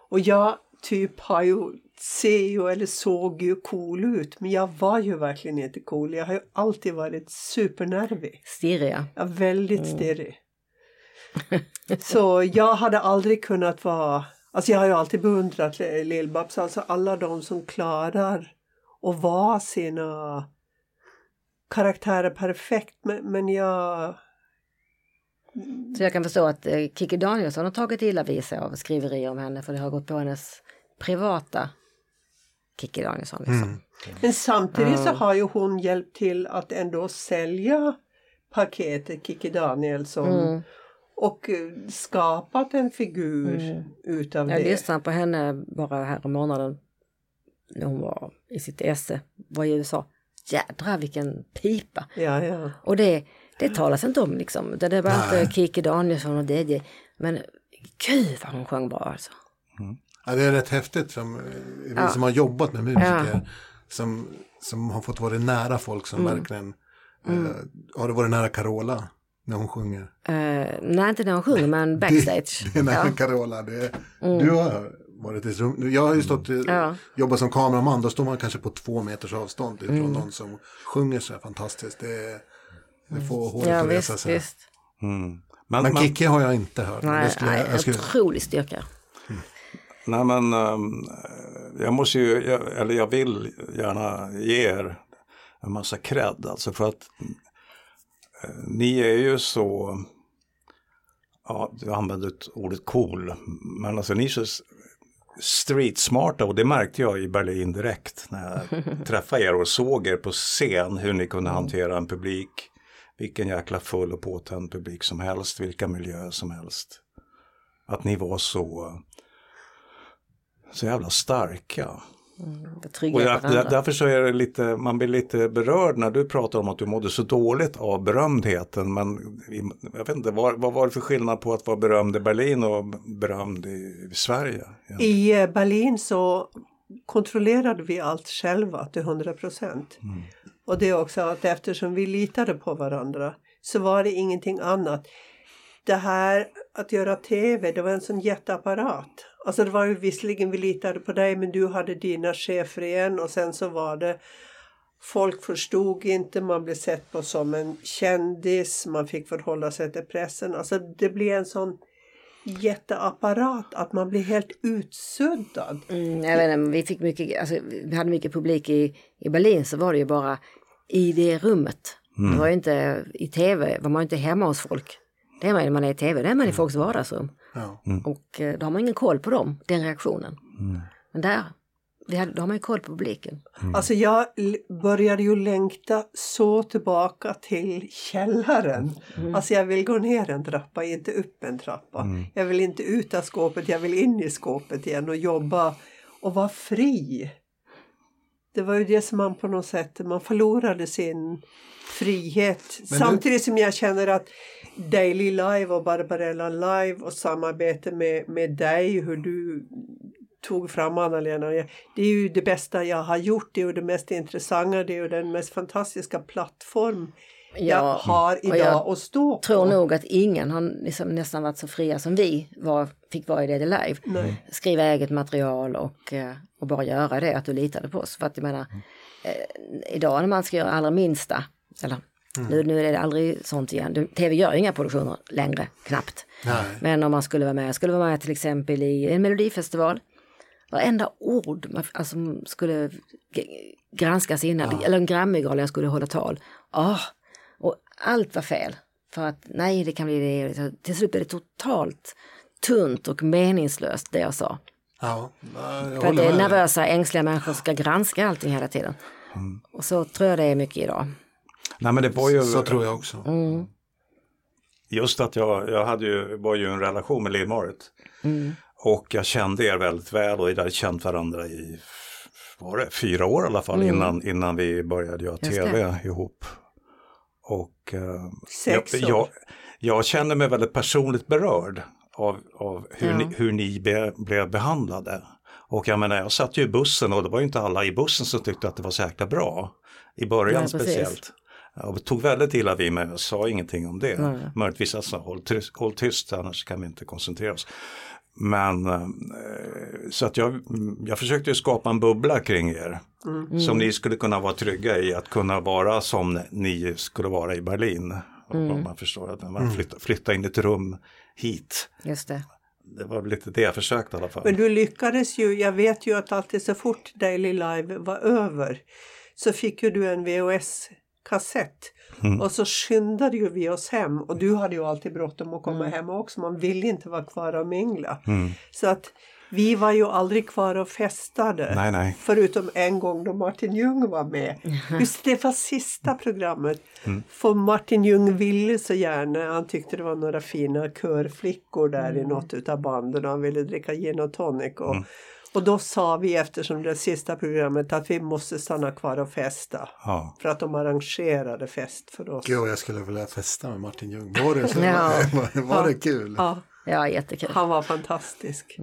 Och jag typ har ju, ser ju eller såg ju cool ut. Men jag var ju verkligen inte cool. Jag har ju alltid varit supernervig. Stirriga. Ja, väldigt stirrig. Så jag hade aldrig kunnat vara... Alltså jag har ju alltid beundrat Lill-Babs. Alltså alla de som klarar att vara sina karaktärer perfekt. Men, men jag... Så jag kan förstå att eh, Kikki Danielsson har tagit illa vid sig av skriverier om henne för det har gått på hennes privata Kikki Danielsson. Liksom. Men samtidigt så har ju hon hjälpt till att ändå sälja paketet Kikki Danielsson. Mm. Och eh, skapat en figur utav Jag det. lyssnade på henne bara här i månaden när hon var i sitt esse, var i USA. Jädrar vilken pipa! Ja, ja. Och det, det talas inte om liksom. Det, det var Nej. inte Kikki Danielsson och det, det. Men gud vad hon sjöng bra alltså. Ja, det är rätt häftigt som eh, vi Ja. som har jobbat med musiker. Ja. Som, som har fått vara nära folk som Mm. verkligen... Eh, har du varit nära Carola när hon sjunger? Eh, nej, inte när hon sjunger, men backstage. Det är nära ja. Mm. Carola. Det är, Du har varit i ett rum. Jag har ju stått, eh, Ja. jobbat som kameraman. Då står man kanske på två meters avstånd ifrån Mm. någon som sjunger så här fantastiskt. Det, det får håret ja, att resa visst, sig. visst. Mm. Men, Men men, Kikki har jag inte hört. Nej, Det skulle, nej, jag, jag skulle, otrolig styrka. Nej, men ehm, jag måste ju, jag, eller jag vill gärna ge er en massa cred. Alltså för att eh, ni är ju så, ja du använder ordet cool, men alltså ni är så streetsmarta och det märkte jag i Berlin direkt när jag <laughs> träffade er och såg er på scen hur ni kunde hantera en publik. Vilken jäkla full och påtänd publik som helst, vilka miljöer som helst. Att ni var så, så jävla starka. Trygga Och där, därför så är det lite, man blir lite berörd när du pratar om att du mådde så dåligt av berömdheten. Men jag vet inte, vad, vad var det för skillnad på att vara berömd i Berlin och berömd i, i Sverige? Ja. I eh, Berlin så kontrollerade vi allt själva till 100 procent. Och det är också att eftersom vi litade på varandra så var det ingenting annat. Det här att göra tv, det var en sån jätteapparat. Alltså det var ju visserligen vi litade på dig men du hade dina chefer igen och sen så var det Folk förstod inte, man blev sett på som en kändis, man fick förhålla sig till pressen. Alltså det blev en sån jätteapparat att man blir helt utsuddad. Mm, jag vet inte, vi fick mycket, alltså, vi hade mycket publik i, i Berlin så var det ju bara i det rummet. Det var ju inte i tv, var man ju inte hemma hos folk. Det är man när man är i tv, det är man i folks vardagsrum. Ja. Och eh, då har man ingen koll på dem, den reaktionen. Men där, vi hade, då har man ju koll på publiken. Alltså jag började ju längta så tillbaka till källaren. Alltså jag vill gå ner en trappa, inte upp en trappa. Jag vill inte ut av skåpet, jag vill in i skåpet igen och jobba och vara fri. Det var ju det som man på något sätt, man förlorade sin frihet. Men Samtidigt som jag känner att Daily Live och Barbarella Live och samarbete med, med dig, hur du tog fram Anna-Lena. Det är ju det bästa jag har gjort, det är ju det mest intressanta, det är ju den mest fantastiska plattform jag Ja, har och idag att stå på. tror nog att ingen har liksom nästan varit så fria som vi var, fick vara i det live. Nej. Skriva eget material och, eh, och bara göra det, att du litade på oss. För att jag menar, eh, idag när man ska göra allra minsta, eller nu, nu är det aldrig sånt igen, Du- tv gör inga produktioner längre, knappt. Nej. Men om man skulle vara med, jag skulle vara med till exempel i en melodifestival. Varenda ord man- alltså, skulle granskas innan, eller en Grammygala jag skulle hålla tal. Ah, och allt var fel. För att nej, det kan bli det. Så Till slut blev det totalt tunt och meningslöst det jag sa. Ja, jag För att det är nervösa, ängsliga människor som ska granska allting hela tiden. Och så tror jag det är mycket idag. Nej men det var ju Så tror jag också. Mm. just att jag, jag hade ju, var ju en relation med Lill-Marit. Mm. Och jag kände er väldigt väl och vi hade känt varandra i var det, fyra år i alla fall Mm. innan, innan vi började göra tv ihop. Och eh, Sex jag, år. jag, jag kände mig väldigt personligt berörd av, av hur, Ja. ni, hur ni be, blev behandlade. Och jag menar, jag satt ju i bussen och det var ju inte alla i bussen som tyckte att det var så jäkla bra. I början Nej, precis. speciellt. Och tog väldigt illa vid mig och sa ingenting om det. Nej. Möjligtvis jag sa håll tyst, håll tyst annars kan vi inte koncentrera oss. Men eh, så att jag, jag försökte ju skapa en bubbla kring er. Som ni skulle kunna vara trygga i att kunna vara som ni skulle vara i Berlin. Om man förstår att man flyttar, flyttar in ett rum hit. Just det. Det var lite det jag försökte i alla fall. Men du lyckades ju, jag vet ju att alltid så fort Daily Live var över så fick ju du en VHS-kassett. Och så skyndade ju vi oss hem och du hade ju alltid bråttom att komma hem också. Man ville inte vara kvar och mingla. Så att vi var ju aldrig kvar och festade. Nej, nej. Förutom en gång då Martin Ljung var med. <laughs> Just det var sista programmet. För Martin Ljung ville så gärna, han tyckte det var några fina körflickor där i något utav banden och han ville dricka gin och tonic. Och, och då sa vi eftersom det sista programmet att vi måste stanna kvar och festa. Ja. För att de arrangerade fest för oss. Gud, jag skulle vilja festa med Martin Ljung. Var <laughs> det, så, Ja. var, var det kul? Ja, Ja, jättekul. han var fantastisk.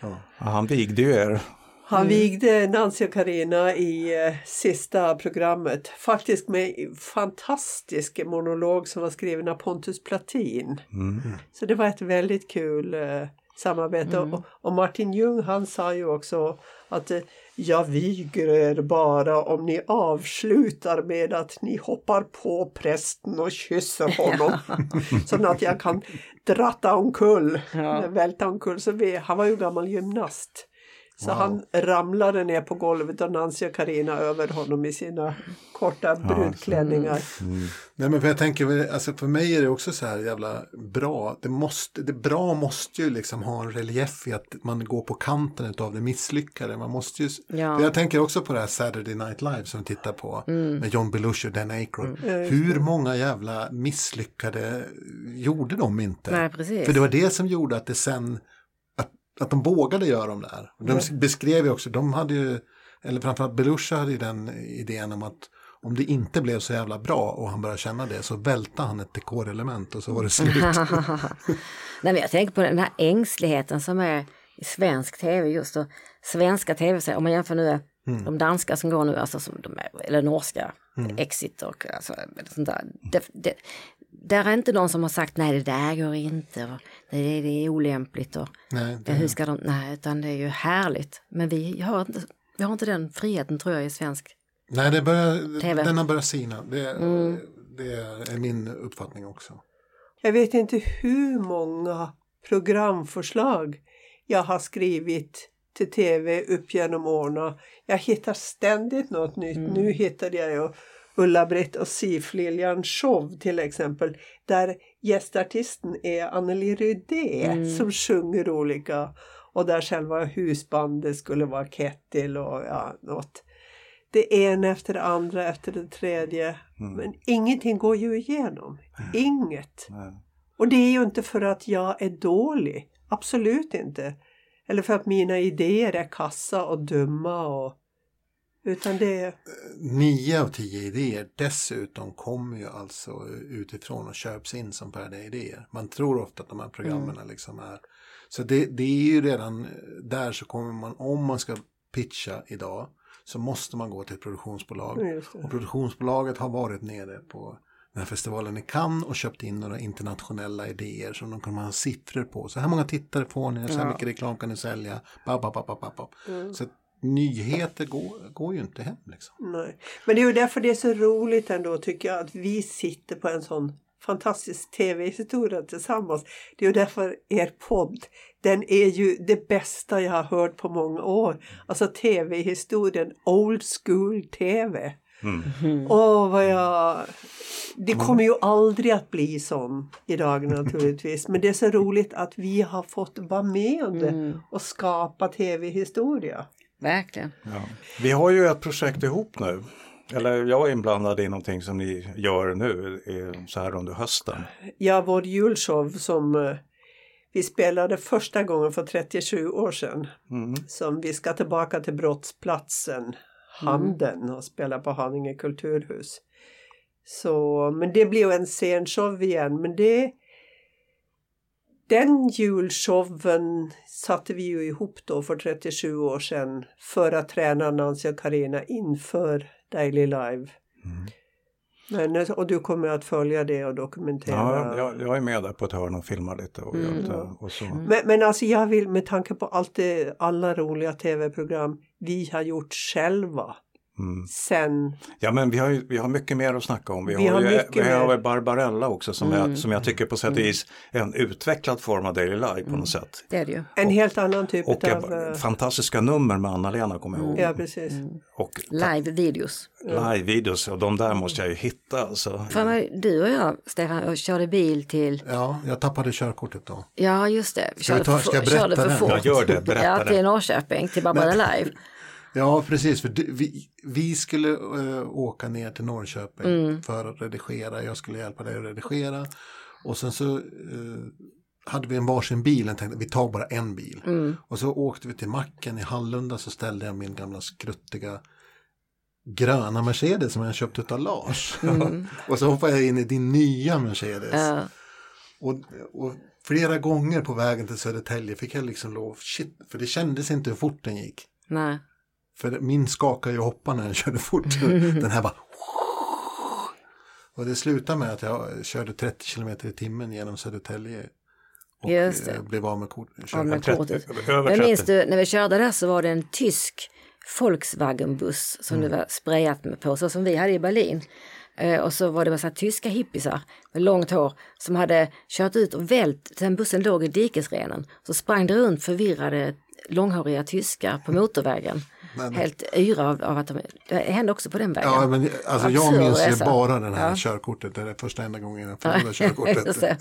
Ja, han vigde ju er. Han vigde Nancy och Karina i eh, sista programmet. Faktiskt med en fantastisk monolog som var skriven av Pontus Platin. Så det var ett väldigt kul eh, samarbete. Och, och Martin Ljung han sa ju också att eh, jag viger er bara om ni avslutar med att ni hoppar på prästen och kysser <laughs> honom. <laughs> så att jag kan dratta omkull, Ja. välta omkull. Så vi, han var ju gammal gymnast. Så han ramlade ner på golvet och Nancy och Karina över honom i sina korta brudklänningar. Nej men för jag tänker, alltså för mig är det också så här jävla bra. Det, måste, det bra måste ju liksom ha en relief i att man går på kanten av det misslyckade. Man måste ju, Ja. för Jag tänker också på det här Saturday Night Live som vi tittar på. Med John Belushi och Dan Aykroyd. Hur många jävla misslyckade gjorde de inte? Nej, precis. För det var det som gjorde att det sen, att, de vågade göra de där. De beskrev ju också, de hade ju, eller framförallt Belushi hade ju den idén om att om det inte blev så jävla bra och han började känna det så välte han ett dekorelement och så var det slut. <laughs> Nej, men jag tänker på den här ängsligheten som är i svensk tv just och svenska tv-serier. Om man jämför nu de danska som går nu, alltså som de är, eller norska, Exit och alltså, sånt där. Det, det, där är inte någon som har sagt nej det där går inte, och, nej, det är olämpligt och Nej, ja, hur ska de, nej utan det är ju härligt. Men vi har inte, vi har inte den friheten tror jag i svensk. Nej, det börjar, TV. den har börjat sina. Det, det är min uppfattning också. Jag vet inte hur många programförslag jag har skrivit till tv upp genom åren. Jag hittar ständigt något nytt. Mm. Nu hittade jag ju Ulla-Britt och Sif-Liljan show till exempel där gästartisten är Anneli Rydé Mm. som sjunger olika och där själva husbandet skulle vara Kettil och ja, något. Det ena efter det andra efter det tredje. Mm. Men ingenting går ju igenom. Inget. Nej. Och det är ju inte för att jag är dålig. Absolut inte. Eller för att mina idéer är kassa och dumma och... Utan det är... Nio av tio idéer dessutom kommer ju alltså utifrån och köps in som färdiga idéer. Man tror ofta att de här programmen liksom är... Så det, det är ju redan där så kommer man, om man ska pitcha idag, så måste man gå till ett produktionsbolag. Och produktionsbolaget har varit nere på den här festivalen i Cannes och köpt in några internationella idéer som de kan ha siffror på. Så här många tittare får ni, så här Ja. mycket reklam kan ni sälja. Bap, bap, bap, bap, bap. Mm. Så nyheter går, går ju inte hem liksom. Nej. Men det är ju därför det är så roligt ändå tycker jag att vi sitter på en sån fantastisk tv-historia tillsammans. Det är ju därför er podd, den är ju det bästa jag har hört på många år. Alltså tv-historien, old school tv. Mm. Åh, vad jag... Det kommer ju aldrig att bli sån idag <laughs> naturligtvis. Men det är så roligt att vi har fått vara med Mm. och skapa tv-historia. Verkligen. Ja. Vi har ju ett projekt ihop nu. Eller jag är inblandad i någonting som ni gör nu så här under hösten. Ja, vår julshow som eh, vi spelade första gången för 37 år sedan. Mm. Som vi ska tillbaka till brottsplatsen Handen och spela på Haninge kulturhus. Så, men det blir ju en scenshow igen. Men det, den julshowen satte vi ju ihop då för 37 år sedan för att träna Nancy och Karina inför Daily Live. Mm. Men, och du kommer att följa det och dokumentera. Ja, jag, jag är med där på ett hörn och filmar lite och, Mm. lite och så. Men, men alltså jag vill med tanke på allt det, alla roliga tv-program vi har gjort själva Mm. sen. Ja men vi har, ju, vi har mycket mer att snacka om. Vi, Vi har, ju, vi har mer. Barbarella också som, Mm. jag, som jag tycker på sätt och vis är en utvecklad form av Daily Life på något sätt. Det är det ju. En helt annan typ Och av... eh, eh, fantastiska nummer med Anna-Lena kommer jag ihåg. ja, precis. Och Live-videos. live-videos och de där måste jag ju hitta alltså. För du och jag, Stefan, och körde bil till, Ja, jag tappade körkortet då. ja just det, Ska vi körde, ta- ska jag körde berätta för den? fort. Jag gör det, berätta Ja, det. till Norrköping, till Barbara Live. Ja, precis. För du, vi, vi skulle eh, åka ner till Norrköping för att redigera. Jag skulle hjälpa dig att redigera. Och sen så eh, hade vi en varsin bil. Jag tänkte vi tar bara en bil. Och så åkte vi till macken i Hallunda så ställde jag min gamla skruttiga gröna Mercedes som jag köpt av Lars. <laughs> och så hoppade jag in i din nya Mercedes. Ja, Och, och flera gånger på vägen till Södertälje fick jag liksom lov, shit, för det kändes inte hur fort den gick. nej. För min skakar ju hoppa när den körde fort. <laughs> Den här bara... Och det slutade med att jag körde 30 km i timmen genom Södertälje. Och Just det. eh, blev av med kort. Av med 30, kortet. Men 30. minns du, när vi körde där så var det en tysk Volkswagen-buss som det var sprayat med på, så som vi hade i Berlin. Eh, och så var det massa tyska hippisar med långt hår som hade kört ut och vält, den bussen låg i dikesrenen. Så sprang det runt förvirrade långhåriga tyskar på motorvägen. Men- Helt yra av, av att de, det hände också på den vägen. Ja, men alltså jag minns ju bara den här Ja. körkortet. Det är första enda gången jag förlorade <laughs> körkortet.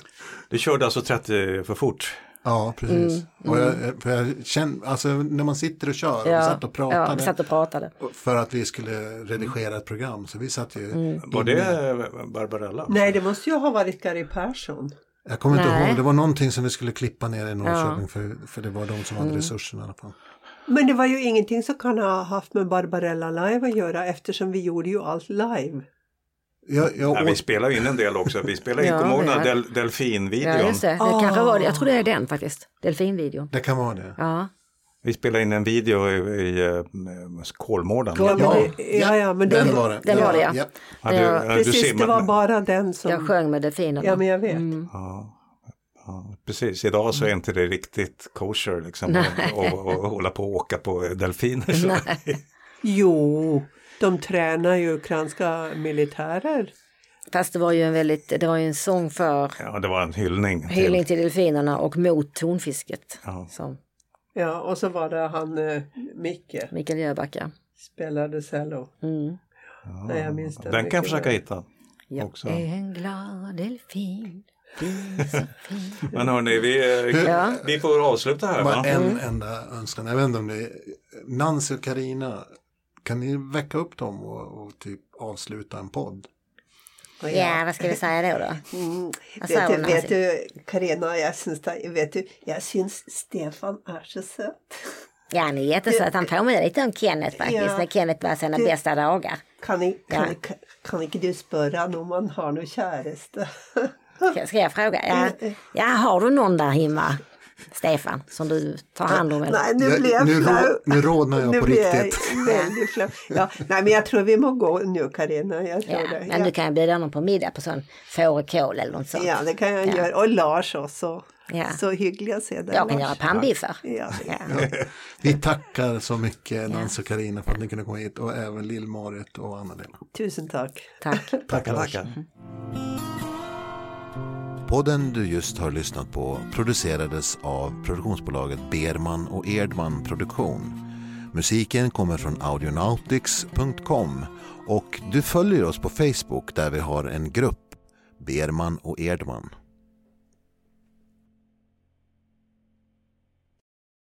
Du körde alltså 30 för fort. Ja, precis. Och jag, för jag känner, alltså när man sitter och kör, och vi Ja, satt och ja, pratade. vi satt och pratade. För att vi skulle redigera ett program. Så vi satt ju... Mm. Var det Barbarella? Nej, det måste ju ha varit Gary Persson. Jag kommer inte Nej. ihåg, det var någonting som vi skulle klippa ner i Norrköping. För, för det var de som hade Mm. resurserna i alla fall. Men det var ju ingenting som kan ha haft med Barbarella Live att göra eftersom vi gjorde ju allt live. Jag, jag Nej, vi spelar in en del också. Vi spelar in, <laughs> Ja, kommer den har- del, delfinvideon? Ja, just det. Det Ah. kanske var det. Jag tror det är den faktiskt. Delfinvideon. det kan vara det. Ja. Vi spelade in en video i, i uh, Kolmården. Ja, men Ja, ja, ja, men den det, var det. Den var det, ja. ja. Ja, du, Ja, ja, du precis, det var bara den som... Jag sjöng med delfinerna. Ja, men jag vet. Mm. Ja, ja, precis. Idag så är inte det riktigt kosher liksom. Nej. Och, och, och hålla på och åka på delfiner. Så. <laughs> Jo, de tränar ju ukrainska militärer Fast det var ju en väldigt, det var ju en sång för Ja, det var en hyllning. hyllning till delfinerna och mot tonfisket. Ja. Som Ja, och så var det han eh, Micke Mikael Jöbacka. spelade cello. Mm. Nej, jag minns den Den kan jag försöka hitta. Jag Också. är en glad delfin. Men hörni, vi, Ja. vi får avsluta här Bara va? en enda önskan. Jag vet inte om det är Nancy och Karina. Kan ni väcka upp dem och, och typ avsluta en podd? Ja, vad ska vi säga då? då? Mm, vet, du, vet du, Carina, jag syns, vet du, jag syns Stefan är så söt. Ja, han är jättesöt. Han påminner lite om Kenneth faktiskt. Ja. När Kenneth var sina Det- bästa dagar. Kan, ni, kan, Ja. ni- kan, kan inte du spöra om han har någon käraste? <laughs> Ska, ska jag fråga? Ja, ja, har du någon där hemma, Stefan, som du tar hand om? Eller? Nej, nu Jag- blir jag nu flau. rå- nu rodnar jag Nu på jag riktigt. <laughs> flau. Ja, nej, men jag tror vi må gå nu, Carina. Jag tror Ja, det. men Ja. du kan ju bjuda honom på middag på sån fårikål eller något sånt. ja, det kan jag Ja. göra. Och Lars också. Ja. Så hyggliga se där, Jag kan Lars. göra pannbiffar. Ja. Ja. <laughs> Vi tackar så mycket Nancy och Karina för att ni kunde komma hit och även Lill-Marit och Anna-Lena. Tusen tack. Tack. Tackar, tackar. Podden du just har lyssnat på producerades av produktionsbolaget Berman och Erdman Produktion. Musiken kommer från audionautics.com och du följer oss på Facebook där vi har en grupp, Berman och Erdman.